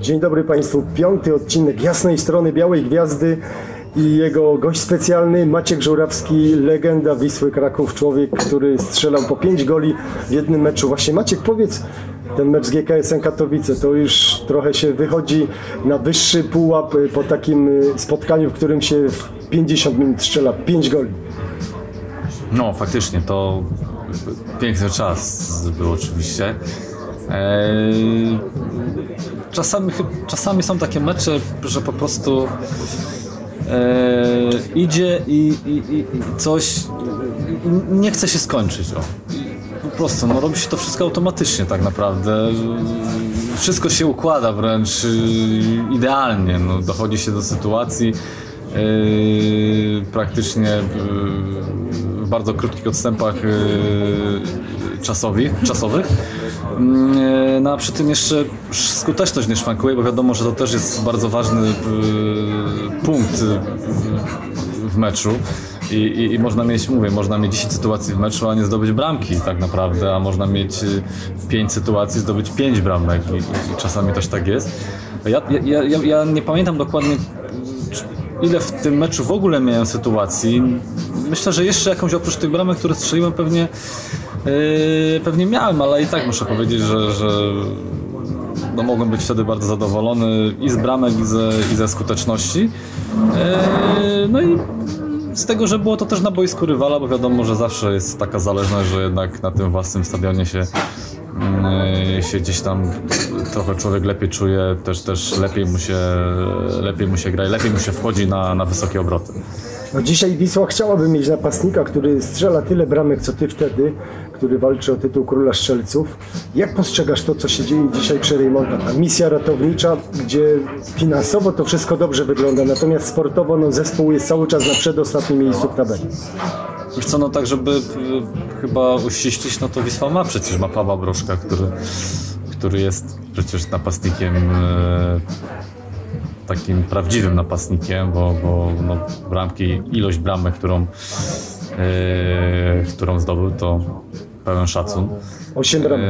Dzień dobry Państwu. Piąty odcinek Jasnej Strony Białej Gwiazdy i jego gość specjalny Maciek Żurawski, legenda Wisły Kraków, człowiek, który strzelał po 5 goli w jednym meczu. Właśnie Maciek, powiedz, ten mecz z GKS-em Katowice to już trochę się wychodzi na wyższy pułap po takim y, spotkaniu, w którym się w 50 minut strzela 5 goli. No, faktycznie, to piękny czas był oczywiście. Eee, czasami, czasami są takie mecze, że po prostu eee, idzie i, i, i coś i nie chce się skończyć. O. Po prostu, no robi się to wszystko automatycznie tak naprawdę. Wszystko się układa wręcz y, idealnie. No, dochodzi się do sytuacji yy, praktycznie yy, w bardzo krótkich odstępach yy, czasowych. Czasowych. Yy, No a przy tym jeszcze skuteczność nie szwankuje, bo wiadomo, że to też jest bardzo ważny yy, punkt yy, w meczu. I, i, I można mieć, mówię, można mieć 10 sytuacji w meczu, a nie zdobyć bramki tak naprawdę, a można mieć 5 sytuacji, zdobyć 5 bramek i, i czasami też tak jest. Ja, ja, ja, ja nie pamiętam dokładnie ile w tym meczu w ogóle miałem sytuacji. Myślę, że jeszcze jakąś oprócz tych bramek, które strzeliłem pewnie yy, pewnie miałem, ale i tak muszę powiedzieć, że, że no mogłem być wtedy bardzo zadowolony i z bramek, i ze, i ze skuteczności. Yy, no i z tego, że było to też na boisku rywala, bo wiadomo, że zawsze jest taka zależność, że jednak na tym własnym stadionie się, się gdzieś tam trochę człowiek lepiej czuje, też, też lepiej, mu się, lepiej mu się gra i lepiej mu się wchodzi na, na wysokie obroty. No dzisiaj Wisła chciałaby mieć napastnika, który strzela tyle bramek co ty wtedy, który walczy o tytuł króla strzelców. Jak postrzegasz to, co się dzieje dzisiaj przy Rejmonta? Ta misja ratownicza, gdzie finansowo to wszystko dobrze wygląda, natomiast sportowo no, zespół jest cały czas na przedostatnim miejscu w tabeli. Wiesz co, no tak, żeby y, chyba uściślić, no to Wisła ma przecież, ma Pawła Broszka, który, który jest przecież napastnikiem y, takim prawdziwym napastnikiem, bo, bo no, bramki, ilość bramek, którą, yy, którą zdobył, to pełen szacun. Osiem bramek.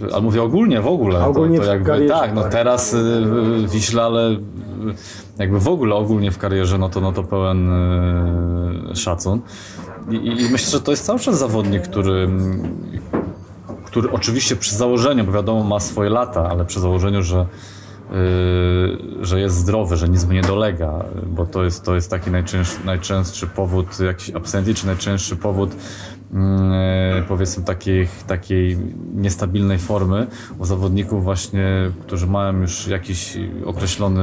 Yy, ale mówię ogólnie, w ogóle. A ogólnie to, to w jakby, karierze, tak, no teraz yy, w Wiśle, ale yy, jakby w ogóle ogólnie w karierze, no to, no to pełen yy, szacun. I, I myślę, że to jest cały czas zawodnik, który który oczywiście przy założeniu, bo wiadomo ma swoje lata, ale przy założeniu, że, yy, że jest zdrowy, że nic mu nie dolega, bo to jest, to jest taki najczęstszy, najczęstszy powód, jakiś absencji, czy najczęstszy powód yy, powiedzmy takiej, takiej niestabilnej formy u zawodników właśnie, którzy mają już jakiś określony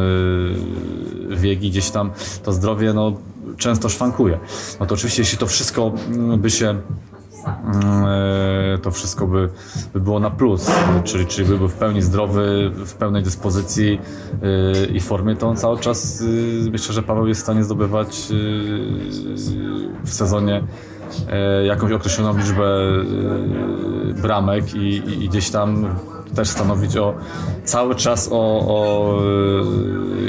wiek i gdzieś tam to zdrowie no, często szwankuje. No to oczywiście jeśli to wszystko mm, by się to wszystko by, by było na plus, czyli, czyli byłby w pełni zdrowy, w pełnej dyspozycji yy, i formie, to on cały czas yy, myślę, że Paweł jest w stanie zdobywać w sezonie jakąś określoną liczbę bramek i, i, gdzieś tam też stanowić o cały czas o, o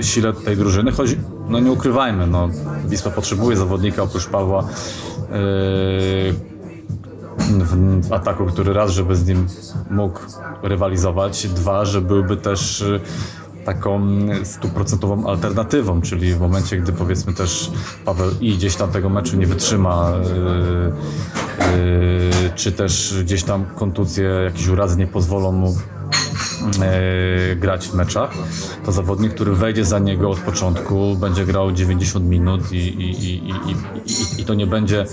sile tej drużyny, choć no nie ukrywajmy, no, Wisła potrzebuje zawodnika oprócz Pawła yy, w, w ataku, który raz, żeby z nim mógł rywalizować, dwa, że byłby też y, taką stuprocentową alternatywą, czyli w momencie, gdy powiedzmy też Paweł i gdzieś tam tego meczu nie wytrzyma, yy, yy, czy też gdzieś tam kontuzje, jakieś urazy nie pozwolą mu e, grać w meczach, to zawodnik, który wejdzie za niego od początku, będzie grał 90 minut i, i, i, i, to nie będzie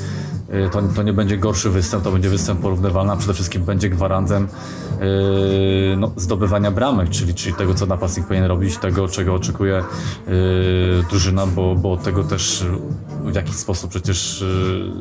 to, to nie będzie gorszy występ, to będzie występ porównywalny, a przede wszystkim będzie gwarantem e, no, zdobywania bramek, czyli, czyli tego, co napastnik powinien robić, tego, czego oczekuje e, drużyna, bo, bo od tego też w jakiś sposób przecież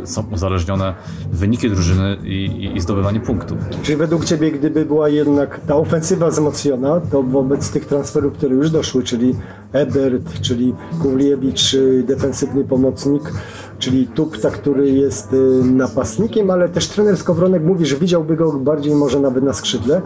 e, są uzależnione wyniki drużyny i, i, i zdobywanie punktów. Czy według Ciebie, gdyby była jednak ta ofensywa wzmocniona, to wobec tych transferów, które już doszły, czyli Ebert, czyli Kuliewicz, y, defensywny pomocnik, czyli Tupta, który jest y, napastnikiem, ale też trener Skowronek mówi, że widziałby go bardziej może nawet na skrzydle,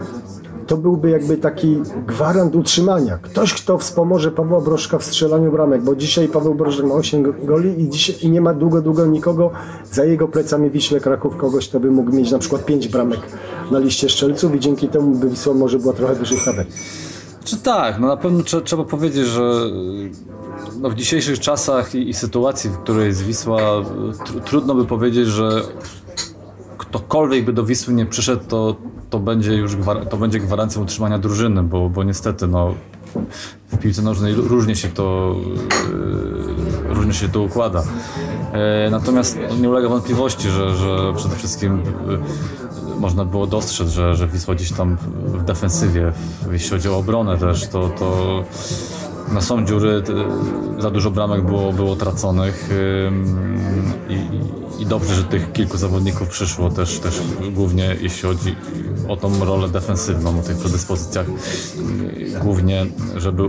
to byłby jakby taki gwarant utrzymania. Ktoś, kto wspomoże Pawła Broszka w strzelaniu bramek, bo dzisiaj Paweł Broszek ma 8 go- goli i, dzisiaj, i nie ma długo, długo nikogo za jego plecami Wiśle Kraków, kogoś, kto by mógł mieć na przykład 5 bramek na liście strzelców i dzięki temu by Wisła może była trochę wyżej w. Czy tak, no na pewno trze- trzeba powiedzieć, że no w dzisiejszych czasach i, i sytuacji, w której jest Wisła, tr- trudno by powiedzieć, że ktokolwiek by do Wisły nie przyszedł, to, to będzie już to będzie gwarancją utrzymania drużyny, bo, bo niestety no, w piłce nożnej różnie się to, yy, różnie się to układa. E, Natomiast no, nie ulega wątpliwości, że, że przede wszystkim yy, można było dostrzec, że, że Wisła gdzieś tam w defensywie, jeśli chodzi o obronę też, to, to no są dziury, za dużo bramek było, było traconych i, i- dobrze, że tych kilku zawodników przyszło też, też głównie jeśli chodzi o tą rolę defensywną, o tych predyspozycjach yy, głównie, żeby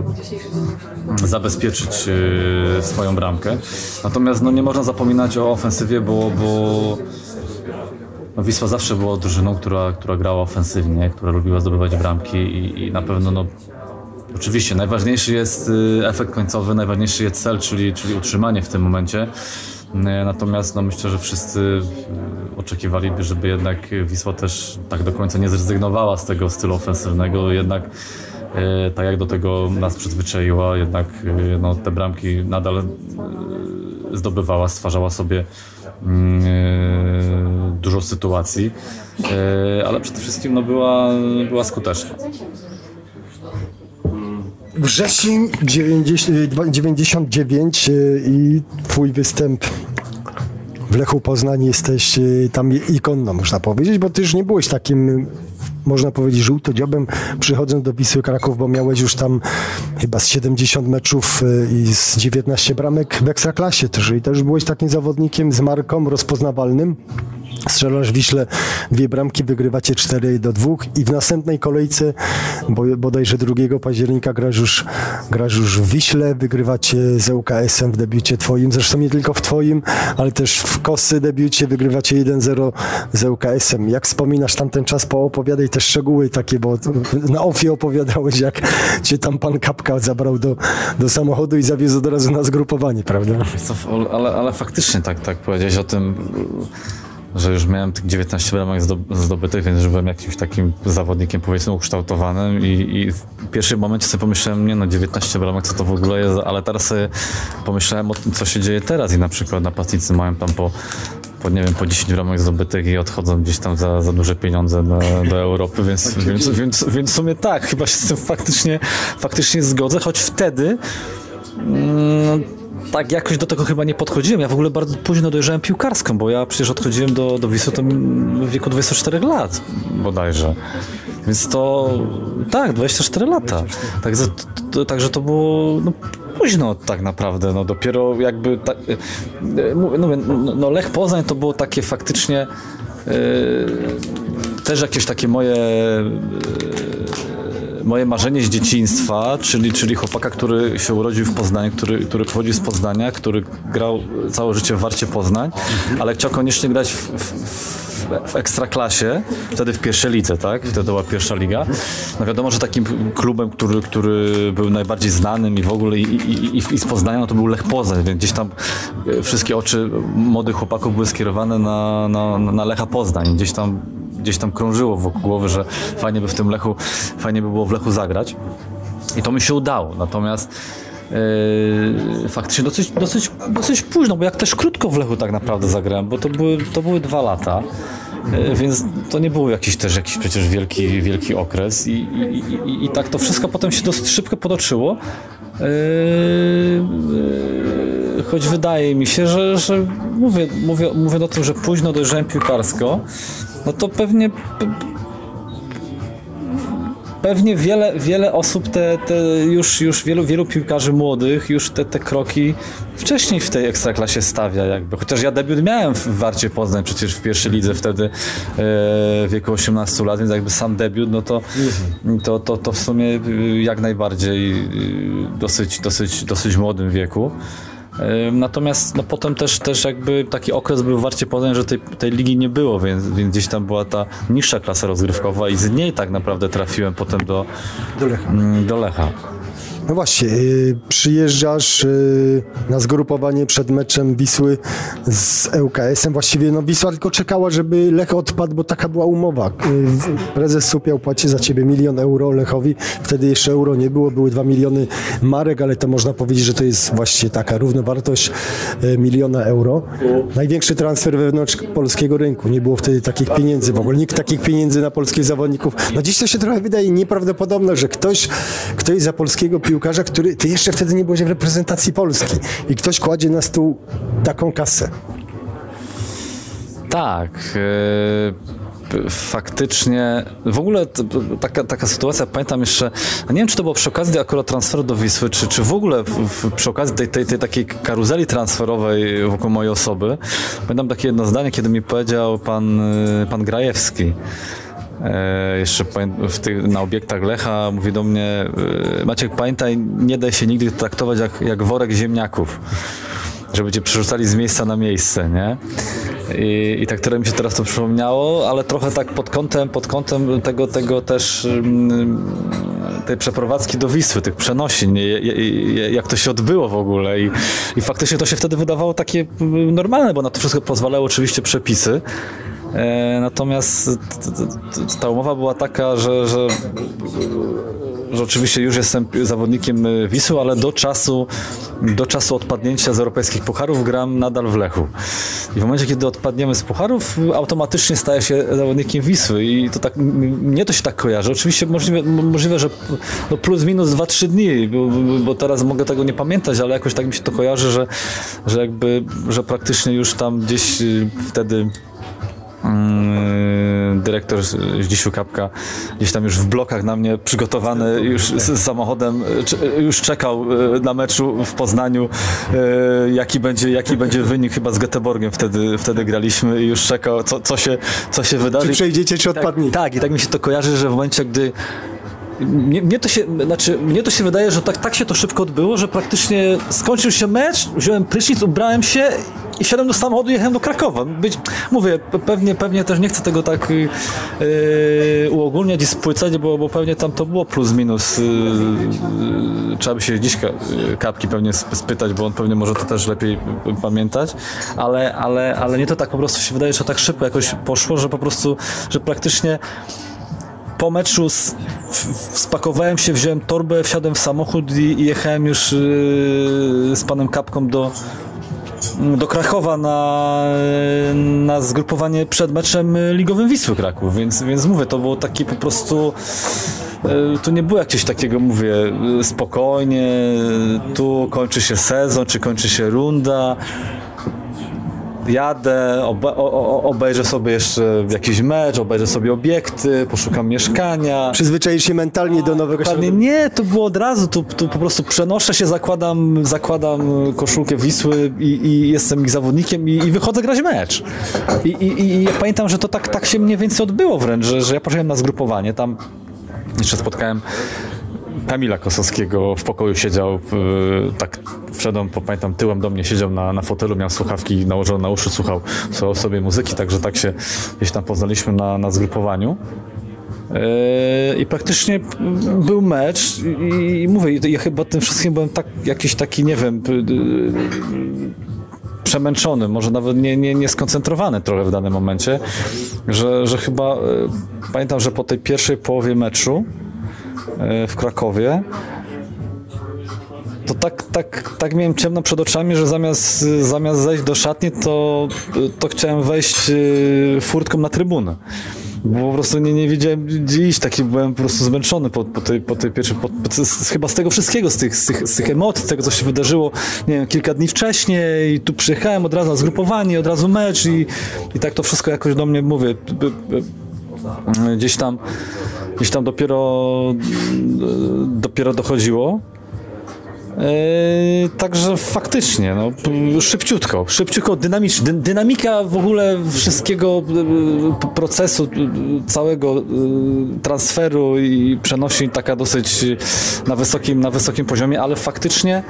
zabezpieczyć yy, swoją bramkę. Natomiast no, nie można zapominać o ofensywie, bo, bo no, Wisła zawsze była drużyną, która, która grała ofensywnie, która lubiła zdobywać bramki i, i na pewno no, Oczywiście, najważniejszy jest y, efekt końcowy, najważniejszy jest cel, czyli, czyli utrzymanie w tym momencie. Y, Natomiast no, myślę, że wszyscy y, oczekiwaliby, żeby jednak Wisła też tak do końca nie zrezygnowała z tego stylu ofensywnego, jednak tak jak do tego nas przyzwyczaiła, jednak no, te bramki nadal zdobywała, stwarzała sobie dużo sytuacji, ale przede wszystkim no, była, była skuteczna. Wrzesień 90, dwa- 99 y, i twój występ w Lechu Poznań jesteś y, tam ikonną, można powiedzieć, bo ty już nie byłeś takim, można powiedzieć, żółtodziobem przychodząc do Wisły Kraków, bo miałeś już tam chyba z 70 meczów y, i z 19 bramek w Ekstraklasie też i też byłeś takim zawodnikiem z marką rozpoznawalnym. Strzelasz Wiśle dwie bramki, wygrywacie 4 do 2 i w następnej kolejce, bo, bodajże 2 października grasz już, grasz już w Wiśle, wygrywacie z ŁKS-em w debiucie twoim, zresztą nie tylko w twoim, ale też w Kosy debiucie wygrywacie 1-0 z ŁKS-em. Jak wspominasz tamten czas, poopowiadaj te szczegóły takie, bo na ofie opowiadałeś, jak cię tam pan Kapka zabrał do, do samochodu i zawiózł od razu na zgrupowanie, prawda? Ale, ale faktycznie tak, tak powiedziałeś o tym, że już miałem tych 19 bramek zdo- zdobytych, więc już byłem jakimś takim zawodnikiem powiedzmy ukształtowanym i, i w pierwszym momencie sobie pomyślałem, nie no 19 bramek co to w ogóle jest, ale teraz sobie pomyślałem o tym, co się dzieje teraz i na przykład napastnicy mają tam po po, nie wiem, po 10 bramek zdobytych i odchodzą gdzieś tam za, za duże pieniądze do, do Europy, więc, więc, więc, więc w sumie tak, chyba się z tym faktycznie, faktycznie zgodzę, choć wtedy tak jakoś do tego chyba nie podchodziłem. Ja w ogóle bardzo późno dojrzałem piłkarską, bo ja przecież odchodziłem do, do Wisły w wieku 24 lat bodajże. Więc to tak, 24 lata. Także to, także to było no, późno tak naprawdę. No, dopiero jakby tak, e, no, no, no Lech Poznań to było takie faktycznie e, też jakieś takie moje moje marzenie z dzieciństwa, czyli, czyli chłopaka, który się urodził w Poznaniu, który, który pochodzi z Poznania, który grał całe życie w Warcie Poznań, ale chciał koniecznie grać w, w, w, w ekstraklasie, wtedy w pierwszej lidze, tak? Wtedy była pierwsza liga. No wiadomo, że takim klubem, który, który był najbardziej znanym i w ogóle i, i, i, i z Poznania, no to był Lech Poznań, więc gdzieś tam e, wszystkie oczy młodych chłopaków były skierowane na, na, na Lecha Poznań. Gdzieś tam gdzieś tam krążyło wokół głowy, że fajnie by w tym Lechu, fajnie by było w Lechu zagrać. I to mi się udało. Natomiast yy, faktycznie dosyć, dosyć, dosyć późno, bo jak też krótko w Lechu tak naprawdę zagrałem, bo to były, to były dwa lata. Yy, Więc to nie był jakiś też jakiś przecież wielki, wielki okres i, i, i, i tak to wszystko potem się dosyć szybko potoczyło. Yy, yy, choć wydaje mi się, że, że mówię, mówię, mówię o tym, że późno dojrzałem piłkarsko, no to pewnie pe- pewnie wiele, wiele osób te, te już, już wielu, wielu piłkarzy młodych już te, te kroki wcześniej w tej ekstraklasie stawia jakby. Chociaż ja debiut miałem w Warcie Poznań przecież w pierwszej lidze wtedy e, w wieku 18 lat, więc jakby sam debiut, no to, to, to, to w sumie y, jak najbardziej y, dosyć, dosyć, dosyć młodym wieku. Natomiast no, potem też, też jakby taki okres był Warcie Poznań, że tej, tej ligi nie było, więc, więc gdzieś tam była ta niższa klasa rozgrywkowa i z niej tak naprawdę trafiłem potem do, Do Lecha. mm, do Lecha. No właśnie, y, przyjeżdżasz y, na zgrupowanie przed meczem Wisły z ŁKS-em. Właściwie no, Wisła tylko czekała, żeby Lech odpadł, bo taka była umowa. Y, Prezes Supiał płaci za ciebie milion euro Lechowi. Wtedy jeszcze euro nie było, były dwa miliony marek, ale to można powiedzieć, że to jest właśnie taka równowartość miliona euro. Największy transfer wewnątrz polskiego rynku. Nie było wtedy takich pieniędzy w ogóle. Nikt takich pieniędzy na polskich zawodników. No dziś to się trochę wydaje nieprawdopodobne, że ktoś, ktoś za polskiego piłkarza, który ty jeszcze wtedy nie byłeś w reprezentacji Polski i ktoś kładzie na stół taką kasę. Tak. e, Faktycznie, w ogóle taka, taka sytuacja, pamiętam jeszcze, nie wiem czy to było przy okazji akurat transferu do Wisły, czy, czy w ogóle w, przy okazji tej, tej, tej takiej karuzeli transferowej wokół mojej osoby. Pamiętam takie jedno zdanie, kiedy mi powiedział pan, e, pan Grajewski, E, jeszcze w tych, na obiektach Lecha mówi do mnie e, Maciek pamiętaj, nie daj się nigdy traktować jak, jak worek ziemniaków żeby cię przerzucali z miejsca na miejsce, nie? I, I tak trochę mi się teraz to przypomniało, ale trochę tak pod kątem, pod kątem tego, tego też mm, tej przeprowadzki do Wisły, tych przenosin, jak to się odbyło w ogóle i, i faktycznie to się wtedy wydawało takie mm, normalne, bo na to wszystko pozwalały oczywiście przepisy. E, Natomiast ta umowa była taka, że, że że oczywiście już jestem zawodnikiem y, Wisły, ale do czasu, do czasu odpadnięcia z europejskich pucharów gram nadal w Lechu. I w momencie, kiedy odpadniemy z pucharów, automatycznie staję się zawodnikiem Wisły i to tak, mnie to się tak kojarzy. Oczywiście możliwe, możliwe że no plus minus 2-3 dni, bo, bo teraz mogę tego nie pamiętać, ale jakoś tak mi się to kojarzy, że, że jakby, że praktycznie już tam gdzieś y, wtedy dyrektor Zdzisiu Kapka gdzieś tam już w blokach na mnie przygotowany już z, samochodem już czekał e, na meczu w Poznaniu e, jaki będzie, jaki będzie wynik chyba z Göteborgiem wtedy, wtedy graliśmy i już czekał co, co, się, co się wydarzy Czy przejdziecie, czy tak, odpadniecie? tak, i tak mi się to kojarzy, że w momencie, gdy. Mnie, mnie, to się, znaczy, mnie to się wydaje, że tak, tak się to szybko odbyło, że praktycznie skończył się mecz, wziąłem prysznic, ubrałem się i wsiadłem do samochodu i jechałem do Krakowa. Być, mówię, pe- pewnie, pewnie też nie chcę tego tak yy, uogólniać i spłycać, bo, bo pewnie tam to było plus minus. Yy, yy, trzeba by się dziś yy, kapki pewnie sp- spytać, bo on pewnie może to też lepiej yy, pamiętać, ale, ale, ale nie to tak po prostu się wydaje, że tak szybko jakoś poszło, że po prostu, że praktycznie po meczu w- spakowałem się, wziąłem torbę, wsiadłem w samochód i, i jechałem już yy, z panem Kapką do, do Krakowa na, na zgrupowanie przed meczem ligowym Wisły Kraków, więc, więc mówię, to było takie po prostu yy, tu nie było jakiegoś takiego, mówię, yy, spokojnie, tu kończy się sezon, czy kończy się runda, jadę, obe, o, o, obejrzę sobie jeszcze jakiś mecz, obejrzę sobie obiekty, poszukam mieszkania. Przyzwyczaisz się mentalnie do nowego Dokładnie środowiska. nie, to było od razu, tu, tu po prostu przenoszę się, zakładam, zakładam koszulkę Wisły i, i jestem ich zawodnikiem i, i wychodzę grać mecz. I, i, i ja pamiętam, że to tak, tak się mniej więcej odbyło wręcz, że, że ja poszedłem na zgrupowanie, tam jeszcze spotkałem Kamila Kosowskiego w pokoju siedział, yy, tak wszedłem, pamiętam, tyłem do mnie siedział na, na fotelu, miał słuchawki nałożone na uszy, słuchał so- sobie muzyki, także tak się gdzieś tam poznaliśmy na, na zgrupowaniu. Yy, I praktycznie był mecz i, i mówię, ja chyba tym wszystkim byłem tak, jakiś taki, nie wiem, przemęczony, może nawet nie, nie, nie skoncentrowany trochę w danym momencie, że, że chyba, yy, pamiętam, że po tej pierwszej połowie meczu w Krakowie. To tak, tak, tak miałem ciemno przed oczami, że zamiast, zamiast zejść do szatni, to, to chciałem wejść yy, furtką na trybunę. Bo po prostu nie, nie wiedziałem gdzie iść, taki byłem po prostu zmęczony po, po, tej, po tej pierwszej, po, po, z, chyba z tego wszystkiego, z tych, z, tych, z tych emocji, z tego co się wydarzyło, nie wiem, kilka dni wcześniej. I tu przyjechałem od razu na zgrupowanie, od razu mecz i, i tak to wszystko jakoś do mnie, mówię, gdzieś tam, gdzieś tam dopiero, dopiero dochodziło. Yy, także faktycznie, no, szybciutko, szybciutko, dynamicz, dy, dynamika w ogóle wszystkiego yy, procesu, yy, całego transferu i przenosi taka dosyć na wysokim, na wysokim poziomie, ale faktycznie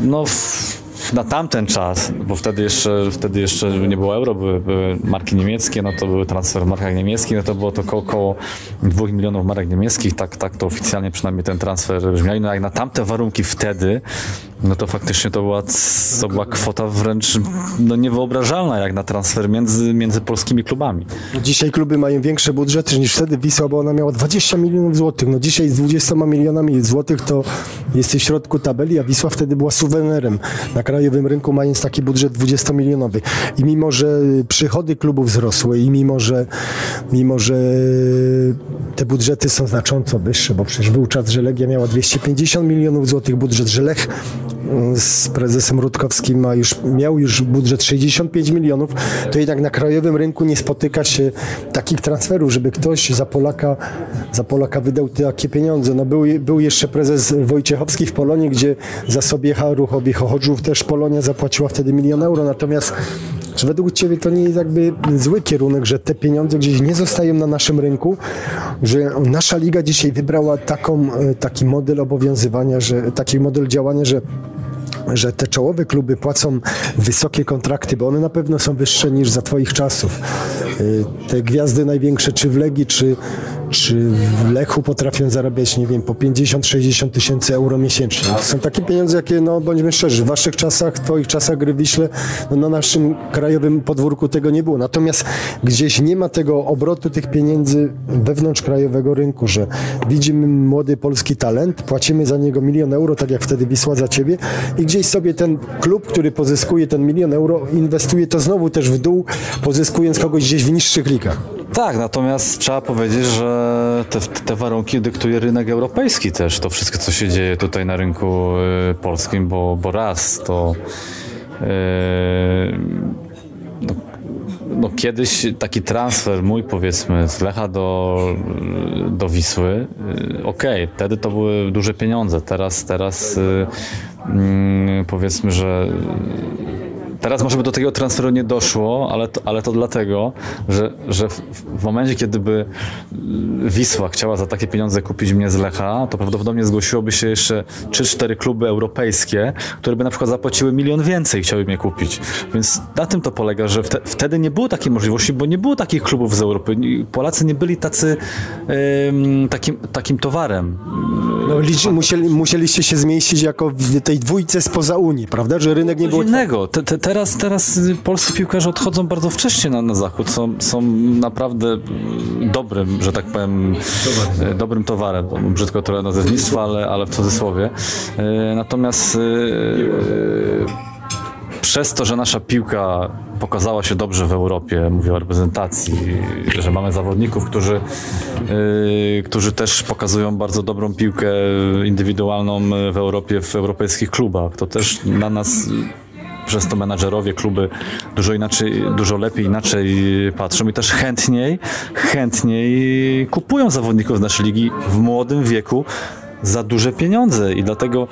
no, na tamten czas, bo wtedy jeszcze, wtedy jeszcze nie było euro, były, były marki niemieckie, no to były transfery w markach niemieckich, no to było to około, około 2 milionów marek niemieckich, tak, tak to oficjalnie przynajmniej ten transfer brzmiał. No jak na tamte warunki wtedy, no to faktycznie to była, to była kwota wręcz no, niewyobrażalna jak na transfer między, między polskimi klubami. Dzisiaj kluby mają większe budżety niż wtedy Wisła, bo ona miała 20 milionów złotych. No dzisiaj z 20 milionami złotych to jesteś w środku tabeli, a Wisła wtedy była suwenerem na krajowym rynku, mając taki budżet 20-milionowy. I mimo, że przychody klubów wzrosły i mimo, że mimo, że te budżety są znacząco wyższe, bo przecież był czas, że Legia miała 250 milionów złotych budżet, że Lech z prezesem Rutkowskim ma już, miał już budżet 65 milionów, to jednak na krajowym rynku nie spotyka się takich transferów, żeby ktoś za Polaka, za Polaka wydał takie pieniądze. No był, był jeszcze prezes Wojciechowski w Polonie, gdzie za sobie Ruchowi Chochodzów też Polonia zapłaciła wtedy milion euro, natomiast czy według Ciebie to nie jest jakby zły kierunek, że te pieniądze gdzieś nie zostają na naszym rynku, że nasza liga dzisiaj wybrała taką, e, taki model obowiązywania, że taki model działania, że że te czołowe kluby płacą wysokie kontrakty, bo one na pewno są wyższe niż za Twoich czasów. Y, te gwiazdy największe, czy w Legii, czy, czy w Lechu potrafią zarabiać, nie wiem, po 50-60 tysięcy euro miesięcznie. To są takie pieniądze, jakie, no bądźmy szczerzy, w Waszych czasach, w Twoich czasach gry Wiśle, no na naszym krajowym podwórku tego nie było. Natomiast gdzieś nie ma tego obrotu tych pieniędzy wewnątrz krajowego rynku, że widzimy młody polski talent, płacimy za niego milion euro, tak jak wtedy Wisła za Ciebie i gdzieś sobie ten klub, który pozyskuje ten milion euro, inwestuje to znowu też w dół, pozyskując kogoś gdzieś w niższych ligach. Tak, natomiast trzeba powiedzieć, że te, te, warunki dyktuje rynek europejski też. To wszystko, co się dzieje tutaj na rynku y, polskim, bo, bo raz to. Yy, no, no, kiedyś taki transfer mój powiedzmy z Lecha do, do Wisły, y, okej, okay, wtedy to były duże pieniądze, teraz, teraz y, mm, powiedzmy, że Teraz może by do tego transferu nie doszło, ale to, ale to dlatego, że, że w, w momencie, kiedy by Wisła chciała za takie pieniądze kupić mnie z Lecha, to prawdopodobnie zgłosiłoby się jeszcze 3-4 kluby europejskie, które by na przykład zapłaciły milion więcej i chciały mnie kupić. Więc na tym to polega, że wte, wtedy nie było takiej możliwości, bo nie było takich klubów z Europy. Polacy nie byli tacy takim, takim towarem. No, liczy, musieli, musieliście się zmieścić jako w tej dwójce spoza Unii, prawda? Że rynek nie był... innego. Te, te, teraz, teraz polscy piłkarze odchodzą bardzo wcześnie na, na zachód. Są, są naprawdę dobrym, że tak powiem, towarem. dobrym towarem. Brzydko trochę nazewnictwa, ale, ale w cudzysłowie. E, natomiast e, przez to, że nasza piłka pokazała się dobrze w Europie, mówię o reprezentacji, że mamy zawodników, którzy, yy, którzy też pokazują bardzo dobrą piłkę indywidualną w Europie, w europejskich klubach. To też na nas przez to menadżerowie, kluby dużo inaczej, dużo lepiej, inaczej patrzą i też chętniej, chętniej kupują zawodników z naszej ligi w młodym wieku za duże pieniądze i dlatego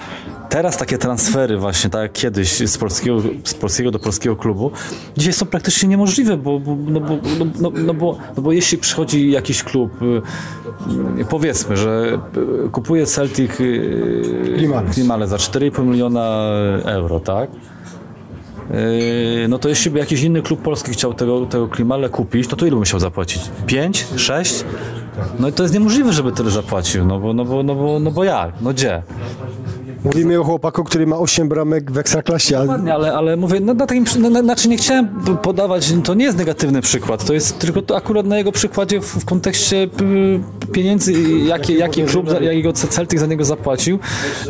teraz takie transfery właśnie, tak jak kiedyś z polskiego, z polskiego do polskiego klubu, dzisiaj są praktycznie niemożliwe, bo, bo, no, bo, no, no, no, bo, no bo jeśli przychodzi jakiś klub, y, powiedzmy, że kupuje Celtic Klimale za 4,5 miliona euro, tak? No to jeśli by jakiś inny klub polski chciał tego, tego Klimale kupić, no to ile by musiał zapłacić? 5? 6? No i to jest niemożliwe, żeby tyle zapłacił, no bo, no bo, no bo, no bo jak? No gdzie? Mówimy o chłopaku, który ma 8 bramek w ekstraklasie. Ale... Dokładnie, ale, ale mówię, no na takim, na, znaczy nie chciałem podawać, to nie jest negatywny przykład, to jest tylko to akurat na jego przykładzie w, w kontekście pieniędzy, jakie, jaki klub, jakiego Celtic za niego zapłacił,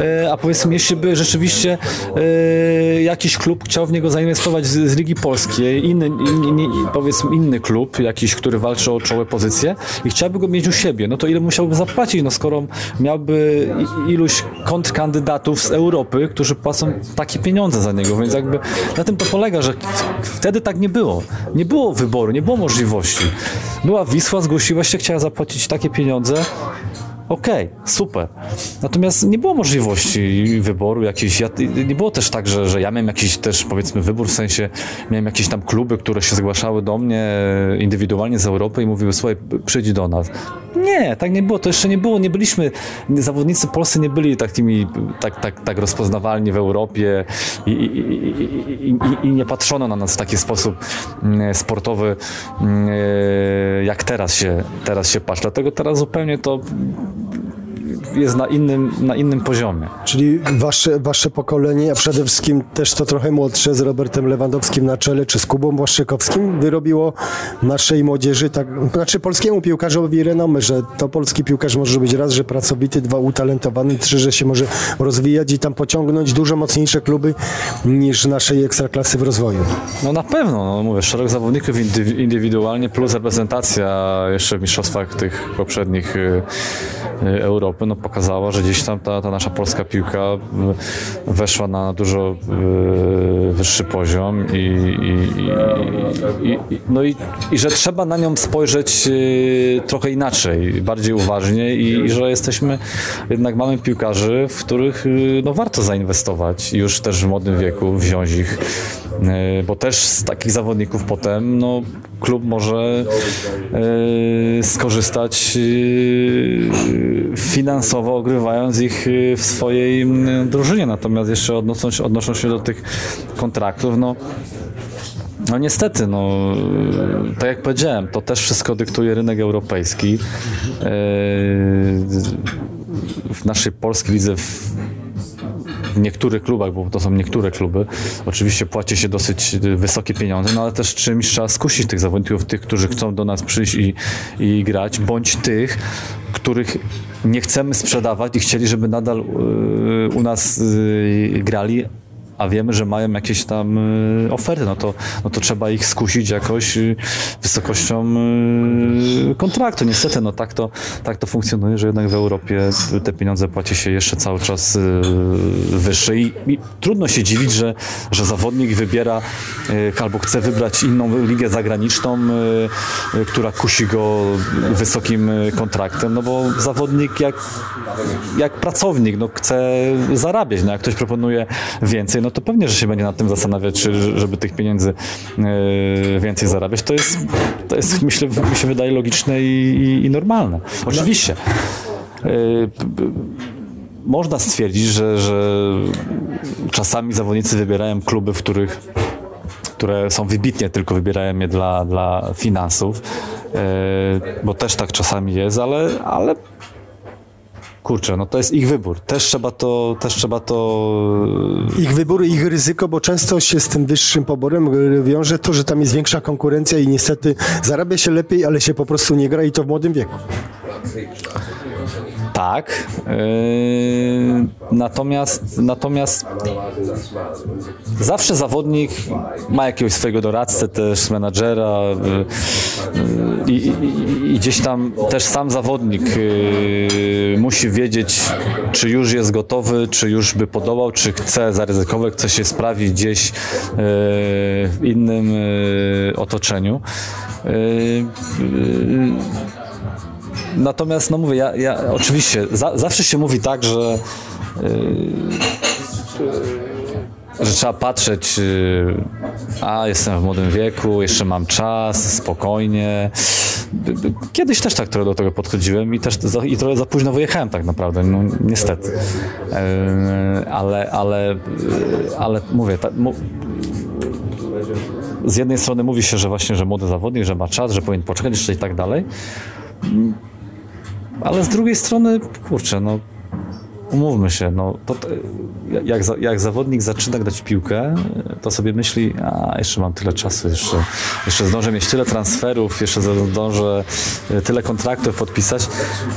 e, a powiedzmy, jeśli by rzeczywiście e, jakiś klub chciał w niego zainwestować z, z Ligi Polskiej, inny, in, powiedzmy inny klub, jakiś, który walczy o czołe pozycje i chciałby go mieć u siebie, no to ile musiałby zapłacić, no skoro miałby iluś kontrkandydatów, z Europy, którzy płacą takie pieniądze za niego, więc jakby na tym to polega, że wtedy tak nie było. Nie było wyboru, nie było możliwości. Była Wisła, zgłosiła się, chciała zapłacić takie pieniądze, Okej, super. Natomiast nie było możliwości wyboru jakiejś. Ja, nie było też tak, że, że ja miałem jakiś też powiedzmy wybór, w sensie miałem jakieś tam kluby, które się zgłaszały do mnie indywidualnie z Europy i mówiły, słuchaj, przyjdź do nas. Nie, tak nie było. To jeszcze nie było. Nie byliśmy, zawodnicy polscy nie byli takimi, tak, tak, tak rozpoznawalni w Europie i, i, i, i, nie patrzono na nas w taki sposób mm, sportowy, mm, jak teraz się, teraz się patrzy. Dlatego teraz zupełnie to jest na innym, na innym poziomie. Czyli wasze, wasze pokolenie, a przede wszystkim też to trochę młodsze z Robertem Lewandowskim na czele, czy z Kubą Błaszczykowskim, wyrobiło naszej młodzieży, tak, znaczy polskiemu piłkarzowi renomę, że to polski piłkarz może być raz, że pracowity, dwa utalentowany, trzy, że się może rozwijać i tam pociągnąć dużo mocniejsze kluby niż naszej ekstraklasy w rozwoju. No na pewno, no mówię, szereg zawodników indywidualnie plus reprezentacja jeszcze w mistrzostwach tych poprzednich y, y, Europy, no pokazała, że gdzieś tam ta, ta nasza polska piłka y, weszła na dużo y, wyższy poziom i, i, i, i no i, i, że trzeba na nią spojrzeć y, trochę inaczej, bardziej uważnie i, że jesteśmy, jednak mamy piłkarzy, w których no, warto zainwestować już też w młodym wieku, wziąć ich, bo też z takich zawodników potem no, klub może skorzystać finansowo finansowo ogrywając ich y, w swojej drużynie. Natomiast jeszcze odnosząc, odnosząc się do tych kontraktów, no no niestety, no, tak jak powiedziałem, to też wszystko dyktuje rynek europejski. W naszej polskiej lidze w niektórych klubach, bo to są niektóre kluby, oczywiście płaci się dosyć wysokie pieniądze, no ale też czymś trzeba skusić tych zawodników, tych, którzy chcą do nas przyjść i, i grać, bądź tych, których nie chcemy sprzedawać i chcieli, żeby nadal y, u nas y, grali, a wiemy, że mają jakieś tam y, oferty, no to, no to trzeba ich skusić jakoś y, wysokością y, kontraktu. Niestety, no tak to, tak to funkcjonuje, że jednak w Europie te pieniądze płaci się jeszcze cały czas wyższe. I, i trudno się dziwić, że, że zawodnik wybiera albo chce wybrać inną ligę zagraniczną, która kusi go wysokim kontraktem, no bo zawodnik jak, jak pracownik, no chce zarabiać, no jak ktoś proponuje więcej, no to pewnie, że się będzie nad tym zastanawiać, czy, żeby tych pieniędzy e, więcej zarabiać. To jest, to jest myślę, mi się wydaje logiczne i, i, i normalne. Oczywiście. E, można stwierdzić, że, że czasami zawodnicy wybierają kluby, w których które są wybitnie, tylko wybierają je dla, dla finansów, e, bo też tak czasami jest, ale, ale kurczę, no to jest ich wybór. Też trzeba to, też trzeba to... Ich wybór, ich ryzyko, bo często się z tym wyższym poborem wiąże to, że tam jest większa konkurencja i niestety zarabia się lepiej, ale się po prostu nie gra i to w młodym wieku. Tak. Yy, natomiast, natomiast zawsze zawodnik ma jakiegoś swojego doradcę, też menadżera yy, i, i, gdzieś tam też sam zawodnik yy, musi wiedzieć, czy już jest gotowy, czy już by podobał, czy chce zaryzykować, chce się sprawić gdzieś w innym otoczeniu. Natomiast, no mówię, ja, ja oczywiście, za, zawsze się mówi tak, że yy, że trzeba patrzeć, yy, a jestem w młodym wieku, jeszcze mam czas, spokojnie. Kiedyś też tak trochę do tego podchodziłem i też i trochę za późno wyjechałem tak naprawdę, no niestety. Yy, ale, ale, yy, ale mówię, ta, mu, z jednej strony mówi się, że właśnie, że młody zawodnik, że ma czas, że powinien poczekać jeszcze i tak dalej ale z drugiej strony, kurczę, no umówmy się, no, to, jak, jak zawodnik zaczyna grać piłkę, to sobie myśli, a jeszcze mam tyle czasu, jeszcze, jeszcze zdążę mieć tyle transferów, jeszcze zdążę e, tyle kontraktów podpisać,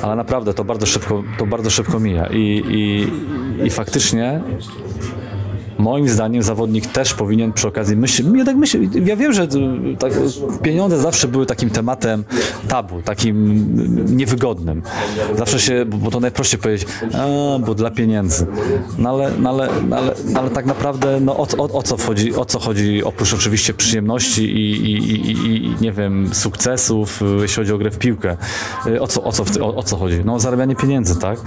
ale naprawdę to bardzo szybko, to bardzo szybko mija. I, i, i faktycznie moim zdaniem zawodnik też powinien przy okazji myśleć, ja tak myślę, ja wiem, że tak, pieniądze zawsze były takim tematem tabu, takim niewygodnym. Zawsze się, bo to najprościej powiedzieć, a, bo dla pieniędzy. No ale, no ale, no ale, no ale tak naprawdę no, o, o, o, co chodzi, o co chodzi oprócz oczywiście przyjemności i, i, i, i nie wiem, sukcesów, jeśli chodzi o grę w piłkę. O co, o co, o, o co chodzi? No o zarabianie pieniędzy, tak?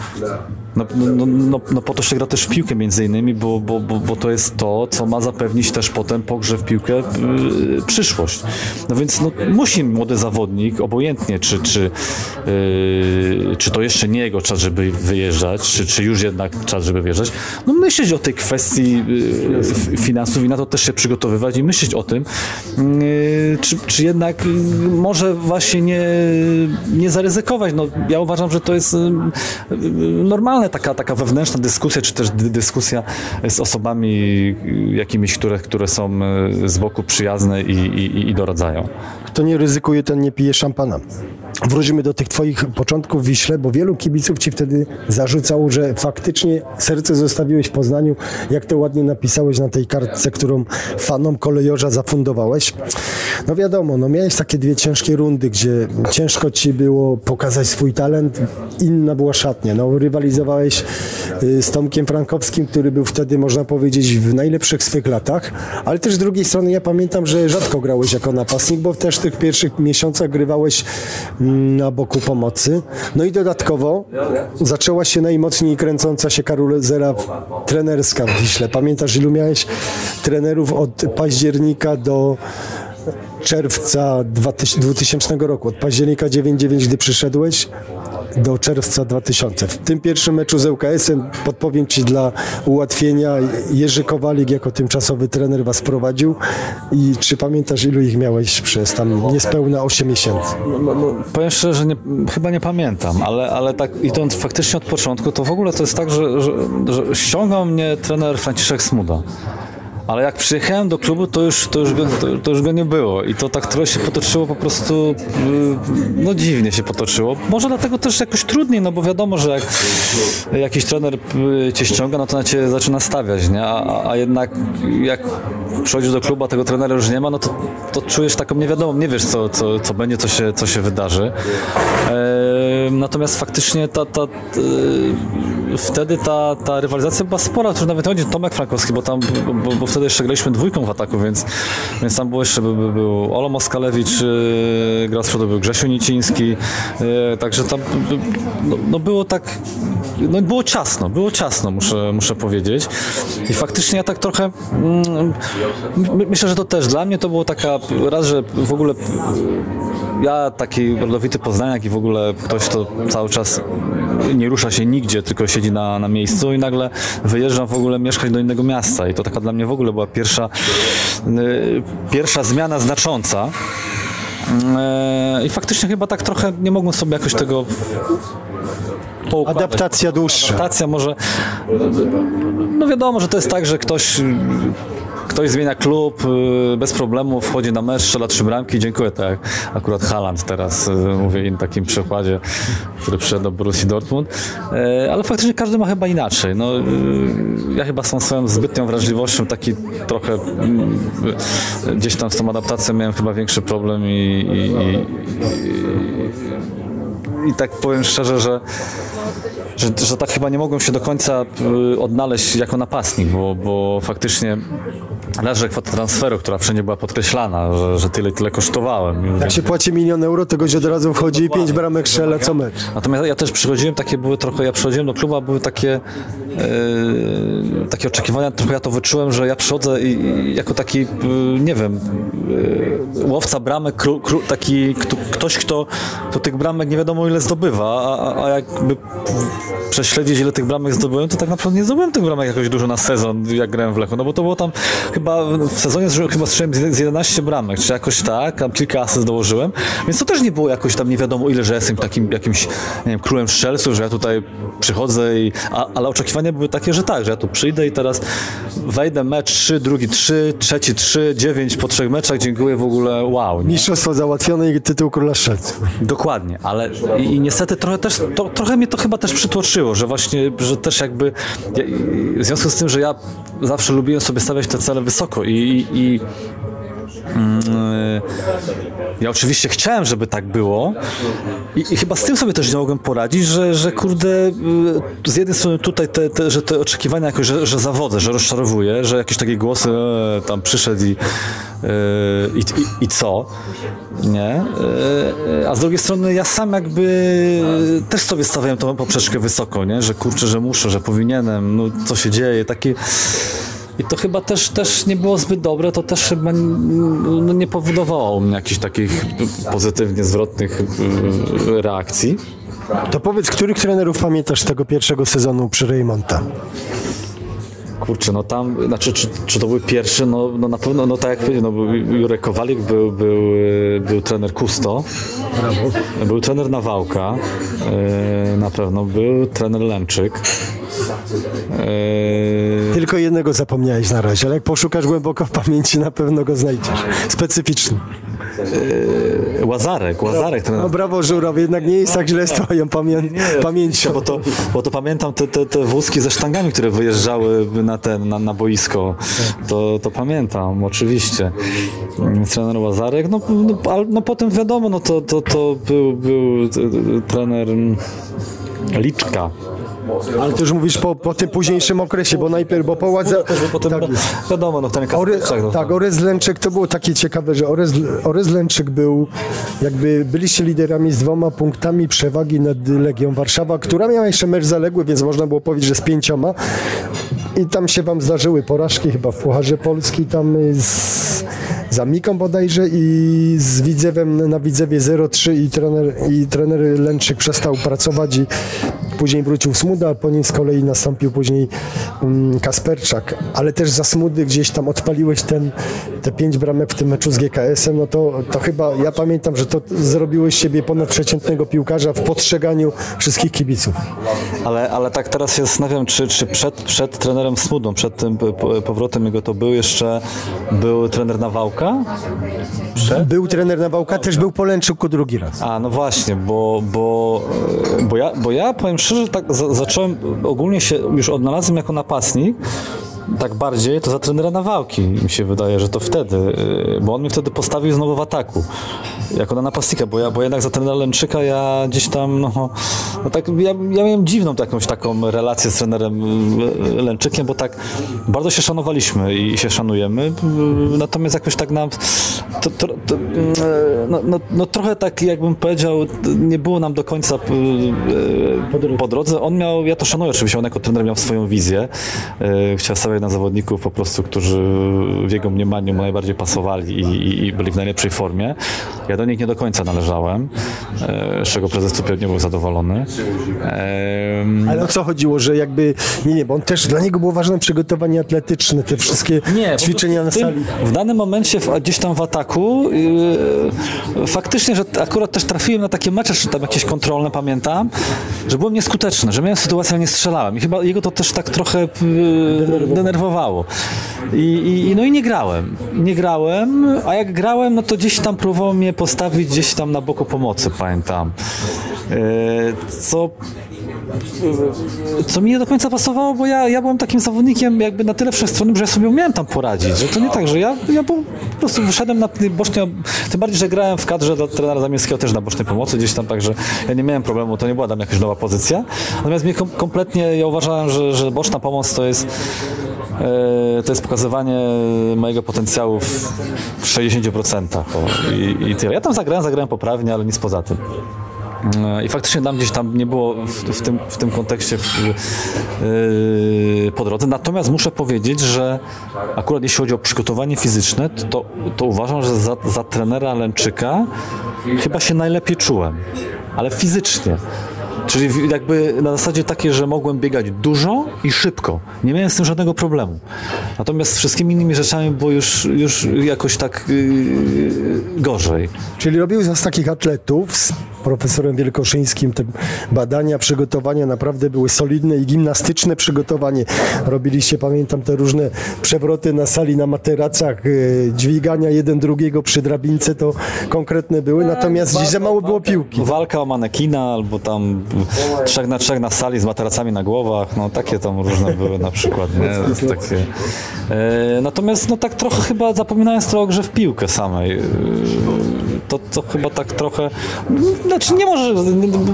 No, no, no, no, po to się gra też w piłkę między innymi, bo, bo, bo, bo to jest to, co ma zapewnić też potem po grze w piłkę yy, przyszłość. No więc no, musi młody zawodnik, obojętnie czy, czy, yy, czy to jeszcze nie jego czas, żeby wyjeżdżać, czy, czy już jednak czas, żeby wyjeżdżać, no myśleć o tej kwestii yy, finansów i na to też się przygotowywać i myśleć o tym, yy, czy, czy jednak może właśnie nie, nie zaryzykować. No, ja uważam, że to jest yy, normalne, taka, taka wewnętrzna dyskusja, czy też dyskusja z osobami jakimiś, które, które są z boku przyjazne i, i, i doradzają. Kto nie ryzykuje, ten nie pije szampana. Wrócimy do tych twoich początków w Wiśle, bo wielu kibiców ci wtedy zarzucało, że faktycznie serce zostawiłeś w Poznaniu, jak to ładnie napisałeś na tej kartce, którą fanom kolejorza zafundowałeś. No wiadomo, no miałeś takie dwie ciężkie rundy, gdzie ciężko ci było pokazać swój talent, inna była szatnia. No rywalizowałeś z Tomkiem Frankowskim, który był wtedy, można powiedzieć, w najlepszych swych latach, ale też z drugiej strony ja pamiętam, że rzadko grałeś jako napastnik, bo też w tych pierwszych miesiącach grywałeś na boku pomocy. No i dodatkowo zaczęła się najmocniej kręcąca się karuzela trenerska w Wiśle. Pamiętasz, ilu miałeś trenerów od października do czerwca 2000 roku. Od października 99, gdy przyszedłeś, do czerwca 2000. W tym pierwszym meczu z ŁKS-em, podpowiem Ci dla ułatwienia, Jerzy Kowalik jako tymczasowy trener Was prowadził i czy pamiętasz, ilu ich miałeś przez tam niespełna 8 miesięcy? No, no, no, powiem szczerze, że nie, chyba nie pamiętam, ale, ale tak i to faktycznie od początku, to w ogóle to jest tak, że, że, że ściągał mnie trener Franciszek Smuda ale jak przyjechałem do klubu, to już, to, już go, to, to, już go nie było i to tak trochę się potoczyło po prostu, y, no dziwnie się potoczyło. Może dlatego też jakoś trudniej, no bo wiadomo, że jak jakiś trener y, cię ściąga, no to na cię zaczyna stawiać, nie? A, a jednak jak przychodzisz do klubu, a tego trenera już nie ma, no to, to czujesz taką niewiadomą, nie wiesz co, co, co będzie, co się, co się wydarzy. E, natomiast faktycznie ta, ta, y, wtedy ta, ta rywalizacja była spora, to nawet chodzi Tomek Frankowski, bo tam, bo, bo wtedy jeszcze graliśmy dwójką w ataku, więc, więc tam było jeszcze, by, by był Olo Moskalewicz, yy, grał z przodu, był Grzesiu Niciński, yy, także tam no, no, było tak, no było ciasno, było ciasno, muszę, muszę powiedzieć. I faktycznie ja tak trochę, mm, myślę, że to też dla mnie to było taka, raz, że w ogóle ja taki rodowity poznaniak i w ogóle ktoś, kto cały czas nie rusza się nigdzie, tylko siedzi na, na miejscu i nagle wyjeżdżam w ogóle mieszkać do innego miasta i to taka dla mnie w ogóle była pierwsza, y, pierwsza zmiana znacząca. Y, I faktycznie chyba tak trochę nie mogłem sobie jakoś tego Poukładać. Adaptacja dłuższa. Adaptacja może. No wiadomo, że to jest tak, że ktoś ktoś zmienia klub, y, bez problemu wchodzi na mecz, strzela trzy bramki, dziękuję, tak akurat Haaland teraz y, mówię im takim przykładzie, który przyszedł do Borussii Dortmund, y, ale faktycznie każdy ma chyba inaczej. No, ja chyba są swoją zbytnią wrażliwością taki trochę gdzieś tam z tą adaptacją miałem chyba większy problem i, i, i, i, tak powiem szczerze, że że, że tak chyba nie mogłem się do końca odnaleźć jako napastnik, bo, bo faktycznie leży kwota transferu, która wszędzie była podkreślana, że, że tyle, tyle kosztowałem. Jak się płaci milion euro, to gość od razu wchodzi i pięć bramek strzela co mecz. Natomiast ja też przychodziłem, takie były trochę, ja przychodziłem do klubu, a były takie yy, takie oczekiwania, trochę ja to wyczułem, że ja przychodzę i, i jako taki, yy, nie wiem, yy, łowca bramek, kru, kru, taki kto, ktoś, kto, kto tych bramek nie wiadomo ile zdobywa, a, a jakby prześledzić ile tych bramek zdobyłem, to tak naprawdę nie zdobyłem tych bramek jakoś dużo na sezon, jak grałem w Lechu, no bo to było tam chyba w sezonie chyba strzeliłem z 11 bramek, czy jakoś tak, tam kilka asyst dołożyłem, więc to też nie było jakoś tam nie wiadomo ile, że jestem takim jakimś, nie wiem, królem strzelców, że ja tutaj przychodzę i, a, ale oczekiwania były takie, że tak, że ja tu przyjdę i teraz wejdę mecz 3, drugi 3, trzeci 3, 9 po trzech meczach, dziękuję w ogóle, wow. Nie? Mistrzostwo załatwione i tytuł króla strzelców. Dokładnie, ale i, i niestety trochę też, to, trochę mnie to chyba też przytłoczyło, że właśnie, że też jakby ja, w związku z tym, że ja zawsze lubiłem sobie stawiać te cele wysoko i, i, i ja oczywiście chciałem, żeby tak było i, i, chyba z tym sobie też nie mogłem poradzić, że, że kurde, y, z jednej strony tutaj te, te, że te oczekiwania jakoś, że, że zawodzę, że rozczarowuję, że jakieś takie głosy e, tam przyszedł i, e, i, i co, nie? E, a z drugiej strony ja sam jakby też sobie stawiałem tą poprzeczkę wysoko, nie? Że kurczę, że muszę, że powinienem, no co się dzieje, takie i to chyba też, też nie było zbyt dobre, to też chyba no, nie powodowało mnie jakichś takich pozytywnie zwrotnych y, reakcji. To powiedz, których trenerów pamiętasz tego pierwszego sezonu przy Raymonta? Kurczę, no tam, znaczy, czy, czy to był pierwszy, no, no na pewno, no tak jak powiedział, no, był Jurek Kowalik, był, był, był trener Kusto, Brawo. był trener Nawałka, yy, na pewno, był trener Lemczyk, Eee... Tylko jednego zapomniałeś na razie, ale jak poszukasz głęboko w pamięci, na pewno go znajdziesz. Specyficzny. Eee, Łazarek, Łazarek. Ten... No brawo Żurow, jednak nie jest tak źle z twoją pamię... pamięcią. Bo to, bo to pamiętam te, te, te wózki ze sztangami, które wyjeżdżały na, ten, na, na boisko. To, to pamiętam, oczywiście. Trener Łazarek, no, no, no potem wiadomo, no to, to, to był, był trener Liczka. Ale to już mówisz po, po tym późniejszym okresie, bo najpierw, bo po ładze... Potem, tak, wiadomo, no ten Ory, no. Tak, Orez Lęczyk, to było takie ciekawe, że Orez, Orez Lęczyk był, jakby byliście liderami z dwoma punktami przewagi nad Legią Warszawa, która miała jeszcze mecz zaległy, więc można było powiedzieć, że z pięcioma. I tam się wam zdarzyły porażki chyba w Pucharze Polski, tam z za Miką bodajże i z Widzewem na Widzewie 0-3 i trener, i trener Lęczyk przestał pracować i później wrócił Smuda, a po nim z kolei nastąpił później um, Kasperczak, ale też za Smudy gdzieś tam odpaliłeś ten, te pięć bramek w tym meczu z GKS-em, no to, to chyba, ja pamiętam, że to zrobiłeś siebie ponadprzeciętnego piłkarza w postrzeganiu wszystkich kibiców. Ale, ale tak teraz się zastanawiam, czy, czy przed, przed trenerem Smudą, przed tym powrotem jego to był jeszcze, był trener Nawałka? Przed? Był trener Nawałka, też był po Lęczyku drugi raz. A, no właśnie, bo, bo, bo, ja, bo ja powiem szczerze, tak za, zacząłem, ogólnie się już odnalazłem jako napastnik, tak bardziej, to za trenera Nawałki mi się wydaje, że to wtedy, y, bo on mnie wtedy postawił znowu w ataku, jako na napastnika, bo ja, bo jednak za trenera Lęczyka ja gdzieś tam, no, no tak, ja, ja miałem dziwną jakąś taką relację z trenerem Lęczykiem, bo tak bardzo się szanowaliśmy i się szanujemy, natomiast jakoś tak nam, to, to, to, no, no, no, trochę tak jakbym powiedział, nie było nam do końca po drodze. On miał, ja to szanuję oczywiście, on jako trener miał swoją wizję, chciał sobie na zawodników po prostu, którzy w jego mniemaniu najbardziej pasowali i, i, byli w najlepszej formie. Ja do nich nie do końca należałem, e, z czego prezes Cupier nie był zadowolony. Ale o co chodziło, że jakby, nie, nie, bo on też, dla niego było ważne przygotowanie atletyczne, te wszystkie nie, ćwiczenia na sali. W danym momencie gdzieś tam w ataku yy, faktycznie, że akurat też trafiłem na takie mecze, czy tam jakieś kontrolne, pamiętam, że byłem nieskuteczny, że miałem sytuację, nie strzelałem i chyba jego to też tak trochę yy, denerwowało. I, i, no i nie grałem. Nie grałem, a jak grałem, no to gdzieś tam próbował mnie postawić gdzieś tam na boku pomocy, pamiętam. E, co co mi nie do końca pasowało, bo ja, ja byłem takim zawodnikiem jakby na tyle wszechstronnym, że ja sobie umiałem tam poradzić, że to nie tak, że ja, ja po prostu wyszedłem na bocznej, tym bardziej, że grałem w kadrze do trenera Zamieckiego też na bocznej pomocy gdzieś tam, także ja nie miałem problemu, to nie była tam jakaś nowa pozycja, natomiast mnie kom kompletnie, ja uważałem, że, że boczna pomoc to jest to jest pokazywanie mojego potencjału w 60% o, i, i tyle. Ja tam zagrałem, zagrałem poprawnie, ale nic poza tym. I faktycznie nam gdzieś tam nie było w, w tym, w tym kontekście w, yy, po drodze. Natomiast muszę powiedzieć, że akurat jeśli chodzi o przygotowanie fizyczne, to, to uważam, że za, za trenera Lęczyka chyba się najlepiej czułem, ale fizycznie. Czyli jakby na zasadzie takie, że mogłem biegać dużo i szybko. Nie miałem z tym żadnego problemu. Natomiast z wszystkimi innymi rzeczami było już, już jakoś tak yy, gorzej. Czyli robił z nas takich atletów profesorem Wielkoszyńskim te badania, przygotowania naprawdę były solidne i gimnastyczne przygotowanie. Robiliście, pamiętam, te różne przewroty na sali, na materacach, y, dźwigania jeden drugiego przy drabince, to konkretne były, natomiast dziś za mało było piłki. Walka o manekina, albo tam trzech na trzech na sali z materacami na głowach, no takie tam różne były na przykład, nie? Takie. E, natomiast no tak trochę chyba zapominając trochę o grze w piłkę samej. E, to, to chyba tak trochę, znaczy nie może,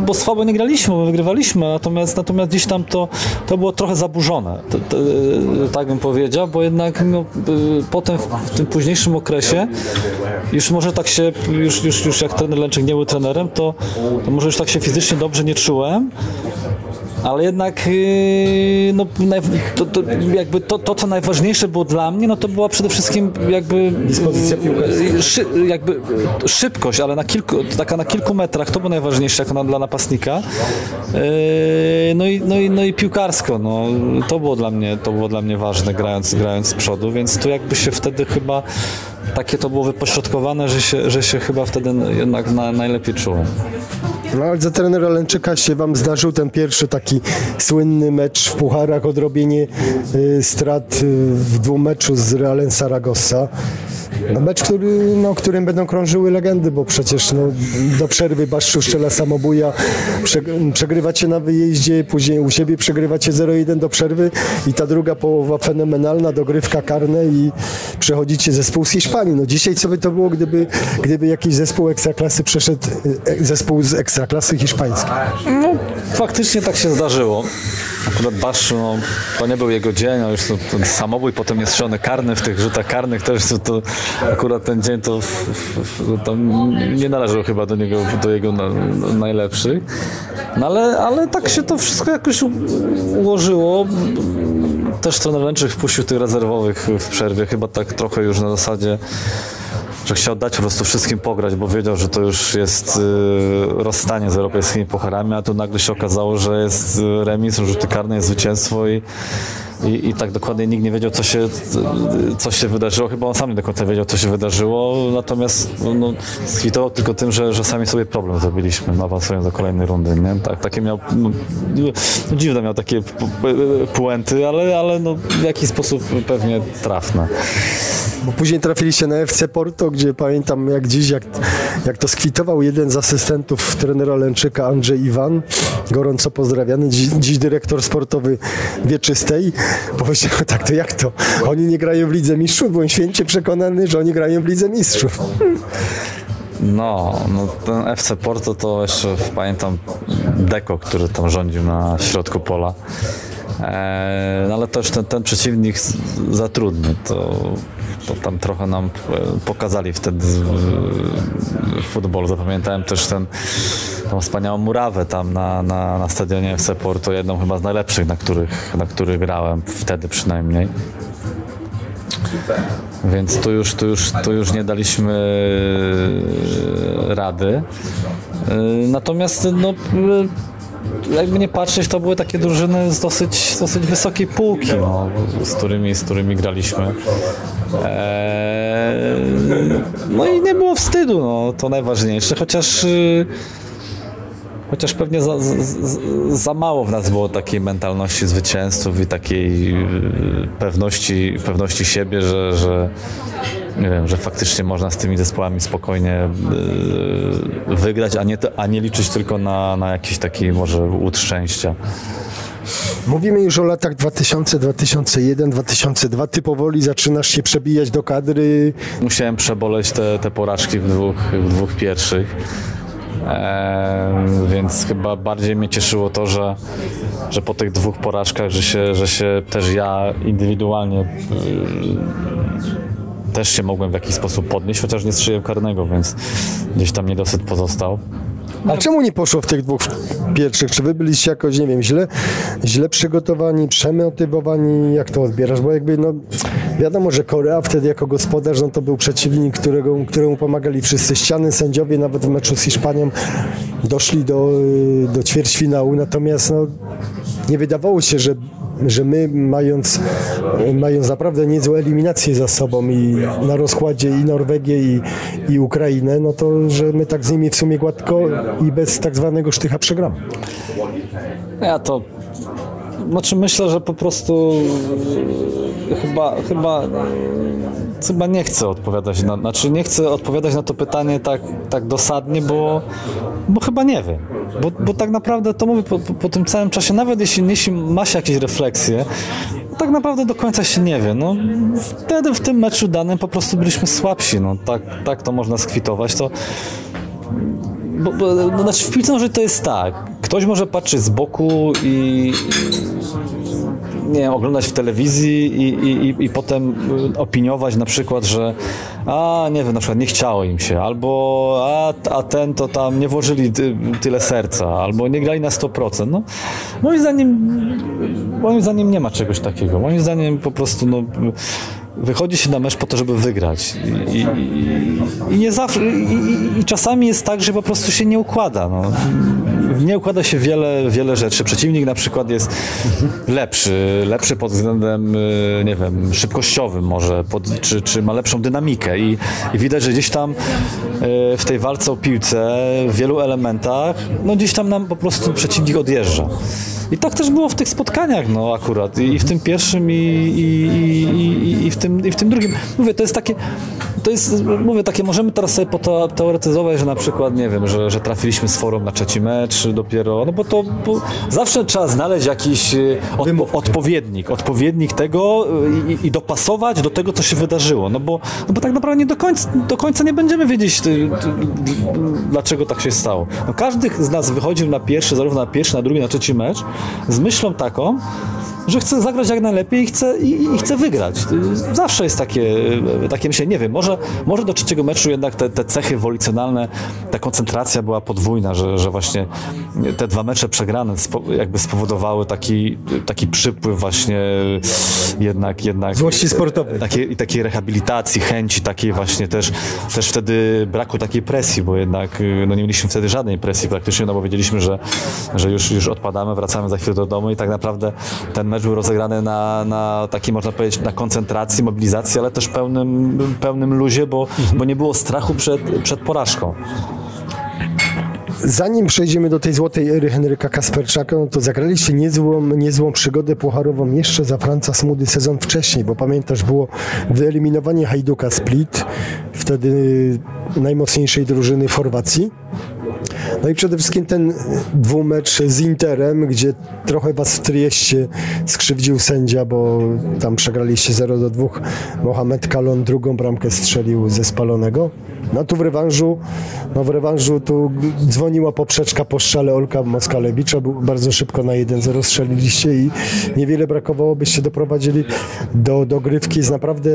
bo słabo nie graliśmy, wygrywaliśmy, natomiast, natomiast gdzieś tam to, to było trochę zaburzone, to, to, tak bym powiedział, bo jednak no, y, potem w, w tym późniejszym okresie już może tak się, już, już, już jak trener Lęczek nie był trenerem, to, to może już tak się fizycznie dobrze nie czułem, ale jednak yy, no, to, to, jakby to, to, co najważniejsze było dla mnie, no to była przede wszystkim jakby Dyspozycja yy, szy, jakby szybkość, ale na kilku, taka na kilku metrach, to było najważniejsze jako na, dla napastnika. Yy, no, i, no, i, no i piłkarsko, no, to było dla mnie, to było dla mnie ważne grając, grając z przodu, więc tu jakby się wtedy chyba takie to było wypośrodkowane, że się, że się chyba wtedy jednak na, najlepiej czułem. No ale za trenera Lęczyka się wam zdarzył ten pierwszy taki słynny mecz w Pucharach, odrobienie y, strat y, w dwumeczu z Realem Saragossa. Mecz, który, no, którym będą krążyły legendy, bo przecież no, do przerwy Baszczu strzela samobuja, prze, przegrywacie na wyjeździe, później u siebie przegrywacie 0-1 do przerwy i ta druga połowa fenomenalna, dogrywka karne i przechodzicie zespół z Hiszpanii. No dzisiaj co by to było, gdyby, gdyby jakiś zespół ekstraklasy przeszedł, y, zespół z ekstraklasy hiszpańskiej? No, faktycznie tak się zdarzyło. Akurat Baszczu, no, to nie był jego dzień, a już to, ten samobój potem jest strzelony karny w tych rzutach karnych też, to, to akurat ten dzień to, to nie należał chyba do niego, do jego na, na najlepszych. No ale, ale tak się to wszystko jakoś ułożyło. Też trener Lęczyk wpuścił tych rezerwowych w przerwie, chyba tak trochę już na zasadzie że chciał dać po prostu wszystkim pograć, bo wiedział, że to już jest y, rozstanie z europejskimi pucharami, a tu nagle się okazało, że jest y, remis, rzuty karne, jest zwycięstwo i, i, i tak dokładnie nikt nie wiedział, co się, co się wydarzyło. Chyba on sam nie do końca wiedział, co się wydarzyło, natomiast no, no, skwitował tylko tym, że, że sami sobie problem zrobiliśmy, awansując do kolejnej rundy. Nie? Tak, takie miał, no, no, dziwne miał takie pu- pu- puenty, ale, ale no, w jakiś sposób pewnie trafne. Bo później trafiliście na FC Porto, gdzie pamiętam jak dziś, jak, jak to skwitował jeden z asystentów trenera Lęczyka, Andrzej Iwan, gorąco pozdrawiany, dziś, dziś dyrektor sportowy Wieczystej, powiedział tak, to jak to? Oni nie grają w Lidze Mistrzów? Byłem święcie przekonany, że oni grają w Lidze Mistrzów. No, no ten FC Porto to jeszcze pamiętam Deko, który tam rządził na środku pola. Eee, ale też ten, ten przeciwnik za trudny. To, to tam trochę nam e, pokazali wtedy e, futbol. Zapamiętałem też ten, tą wspaniałą murawę tam na, na, na stadionie FC Porto, jedną chyba z najlepszych, na których, na których grałem, wtedy przynajmniej. Więc tu już, tu, już, tu już nie daliśmy e, rady. Natomiast no, jakby nie patrzeć, to były takie drużyny z dosyć, dosyć wysokiej półki, no, z, którymi, z którymi graliśmy. E, No i nie było wstydu, no, to najważniejsze, chociaż e, Chociaż pewnie za, za, za- mało w nas było takiej mentalności zwycięzców i takiej yy, pewności, pewności siebie, że, że, nie wiem, że faktycznie można z tymi zespołami spokojnie yy, wygrać, a nie, a nie liczyć tylko na, na jakiś taki może łód szczęścia. Mówimy już o latach 2000, 2001, 2002. Ty powoli zaczynasz się przebijać do kadry. Musiałem przeboleć te, te porażki w dwóch, w dwóch pierwszych. Eee, więc chyba bardziej mnie cieszyło to, że, że po tych dwóch porażkach, że się, że się też ja indywidualnie yy, też się mogłem w jakiś sposób podnieść, chociaż nie strzeliłem karnego, więc gdzieś tam niedosyt pozostał. A czemu nie poszło w tych dwóch pierwszych? Czy wy byliście jakoś, nie wiem, źle, źle przygotowani, przemotywowani? Jak to odbierasz? Bo jakby, no, wiadomo, że Korea wtedy jako gospodarz, no to był przeciwnik, którego, któremu pomagali wszyscy ściany, sędziowie, nawet w meczu z Hiszpanią doszli do, y, do ćwierćfinału, natomiast no, nie wydawało się, że że my mając, mając naprawdę niezłe eliminacje za sobą i na rozkładzie i Norwegię i, i Ukrainę, no to że my tak z nimi w sumie gładko i bez tak zwanego sztycha przegramy. Ja to. Znaczy myślę, że po prostu e, chyba, chyba, chyba nie chcę odpowiadać na, znaczy nie chcę odpowiadać na to pytanie tak, tak dosadnie, bo, bo chyba nie wiem. Bo, bo tak naprawdę to mówię po, po, tym całym czasie, nawet jeśli, jeśli ma się jakieś refleksje, tak naprawdę do końca się nie wie. No, wtedy w tym meczu danym po prostu byliśmy słabsi. No, tak, tak to można skwitować. To, bo, bo, no, znaczy w piłce nożnej to jest tak. Ktoś może patrzeć z boku i nie wiem, oglądać w telewizji i, i, i, potem y, opiniować na przykład, że a nie wiem, na przykład nie chciało im się, albo a, a ten to tam nie włożyli ty, tyle serca, albo nie grali na 100%. No, moim zdaniem moim zdaniem nie ma czegoś takiego. Moim zdaniem po prostu no, wychodzi się na mecz po to, żeby wygrać. I, i, i nie zawsze, i, i, czasami jest tak, że po prostu się nie układa. No. Nie układa się wiele, wiele rzeczy. Przeciwnik na przykład jest lepszy, lepszy pod względem, y, nie wiem, szybkościowym może, pod, czy, czy ma lepszą dynamikę I, i widać, że gdzieś tam y, w tej walce o piłce w wielu elementach, no gdzieś tam nam po prostu przeciwnik odjeżdża. I tak też było w tych spotkaniach, no akurat. I, w tym pierwszym, i, i, i, i, w tym, i w tym drugim. Mówię, to jest takie, to jest, mówię, takie, możemy teraz sobie teoretyzować, że na przykład, nie wiem, że, że trafiliśmy z forum na trzeci mecz dopiero, no bo to bo zawsze trzeba znaleźć jakiś y, odpo, odpowiednik, odpowiednik tego y, i, i, dopasować do tego, co się wydarzyło, no bo, no bo tak naprawdę nie do końca, do końca nie będziemy wiedzieć, ty, ty, dlaczego tak się stało. No każdy z nas wychodził na pierwszy, zarówno na pierwszy, na drugi, na trzeci mecz, z myślą taką, że chce zagrać jak najlepiej i chce, i, i chce wygrać. Zawsze jest takie, takie myślenie, nie wiem, może, może do trzeciego meczu jednak te, te cechy wolicjonalne, ta koncentracja była podwójna, że, że właśnie te dwa mecze przegrane jakby spowodowały taki, taki przypływ właśnie jednak... jednak Złości sportowej. Takiej, takiej rehabilitacji, chęci, takiej właśnie też, też wtedy braku takiej presji, bo jednak no nie mieliśmy wtedy żadnej presji praktycznie, no bo wiedzieliśmy, że, że już, już odpadamy, wracamy za chwilę do domu i tak naprawdę ten mecz był rozegrany na, na takiej, można powiedzieć, na koncentracji, mobilizacji, ale też pełnym, pełnym luzie, bo, bo nie było strachu przed, przed porażką. Zanim przejdziemy do tej złotej ery Henryka Kasperczaka, no to zagraliście niezłą, niezłą przygodę pucharową jeszcze za Franca Smudy sezon wcześniej, bo pamiętasz, było wyeliminowanie Hajduka Split, wtedy najmocniejszej drużyny Chorwacji. No i przede wszystkim ten dwumecz z Interem, gdzie trochę was w Trieście skrzywdził sędzia, bo tam przegraliście 0 do 2. Mohamed Kalon drugą bramkę strzelił ze spalonego. No tu w rewanżu, no w rewanżu tu dzwoniła poprzeczka po strzale Olka Moskalewicza, bardzo szybko na 1-0 strzeliliście i niewiele brakowało, byście doprowadzili do dogrywki z naprawdę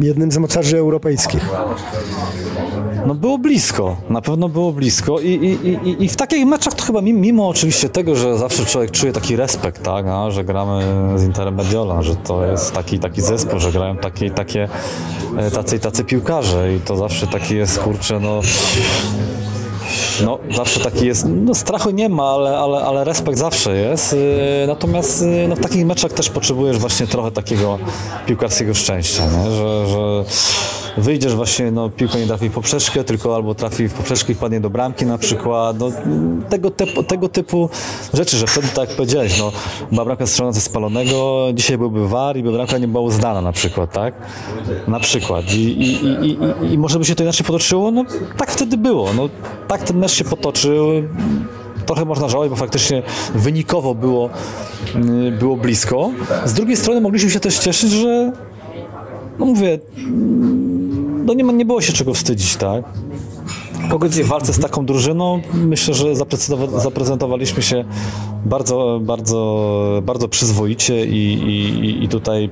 jednym z mocarzy europejskich. No było blisko, na pewno było blisko i, i, i, i w takich meczach to chyba mimo oczywiście tego, że zawsze człowiek czuje taki respekt, tak, a, że gramy z Interem Mediolan, że to jest taki, taki zespół, że grają takie, takie e, tacy tacy piłkarze i to zawsze taki jest, kurczę, no no, zawsze taki jest, no strachu nie ma, ale, ale, ale respekt zawsze jest. Y, natomiast y, no, w takich meczach też potrzebujesz właśnie trochę takiego piłkarskiego szczęścia, nie? Że, że wyjdziesz właśnie, no piłka nie trafi w poprzeczkę, tylko albo trafi w poprzeczkę i wpadnie do bramki na przykład, no, tego, typu, tego typu rzeczy, że wtedy tak jak powiedziałeś, no była bramka strzelona ze spalonego, dzisiaj byłby war i by bramka nie była uznana na przykład, tak? Na przykład. I, i, i, i, i może by się to inaczej potoczyło? No tak wtedy było, no tak ten mecz się potoczył, trochę można żałować, bo faktycznie wynikowo było, było blisko. Z drugiej strony mogliśmy się też cieszyć, że no mówię, no nie, nie było się czego wstydzić, tak? Pogodzić w walce z taką drużyną, myślę, że zaprezentowaliśmy się bardzo, bardzo, bardzo przyzwoicie i, i, i tutaj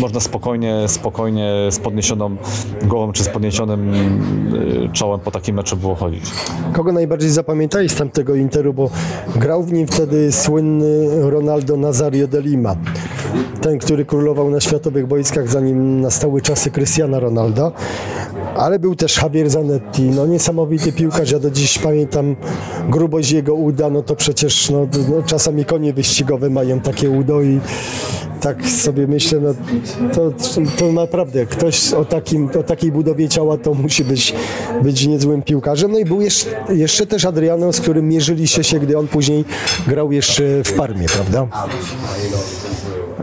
można spokojnie, spokojnie z podniesioną głową czy z podniesionym y, czołem po takim meczu było chodzić. Kogo najbardziej zapamiętali z tamtego Interu, bo grał w nim wtedy słynny Ronaldo Nazario de Lima. Ten, który królował na światowych boiskach, zanim nastały czasy Cristiana Ronaldo. Ale był też Javier Zanetti, no niesamowity piłkarz, ja do dziś pamiętam grubość jego uda, no to przecież no, no, czasami konie wyścigowe mają takie udo i tak sobie myślę, no to, to naprawdę ktoś o, takim, o takiej budowie ciała to musi być, być niezłym piłkarzem. No i był jeszcze, jeszcze też Adriano, z którym mierzyliście się, gdy on później grał jeszcze w Parmie, prawda?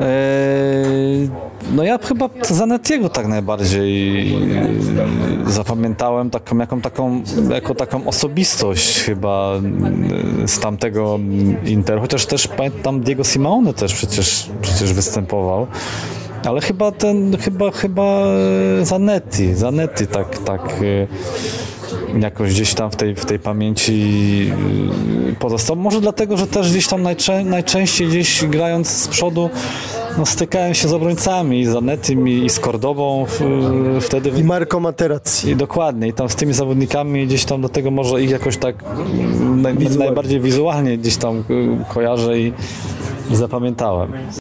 Eee, No ja chyba Zanettiego tak najbardziej e, zapamiętałem taką, jaką, taką, jako taką osobistość chyba e, z tamtego Inter, chociaż też pamiętam Diego Simeone też przecież, przecież występował. Ale chyba ten, chyba, chyba e, Zanetti, Zanetti tak, tak e, jakoś gdzieś tam w tej, w tej pamięci y, pozostał. Może dlatego, że też gdzieś tam najczę, najczęściej gdzieś grając z przodu no, stykałem się z obrońcami, i z Anetym i z Cordobą w, wtedy. I Marco Materazzi. I dokładnie, i tam z tymi zawodnikami gdzieś tam do tego może ich jakoś tak naj, najbardziej wizualnie gdzieś tam kojarzę i zapamiętałem.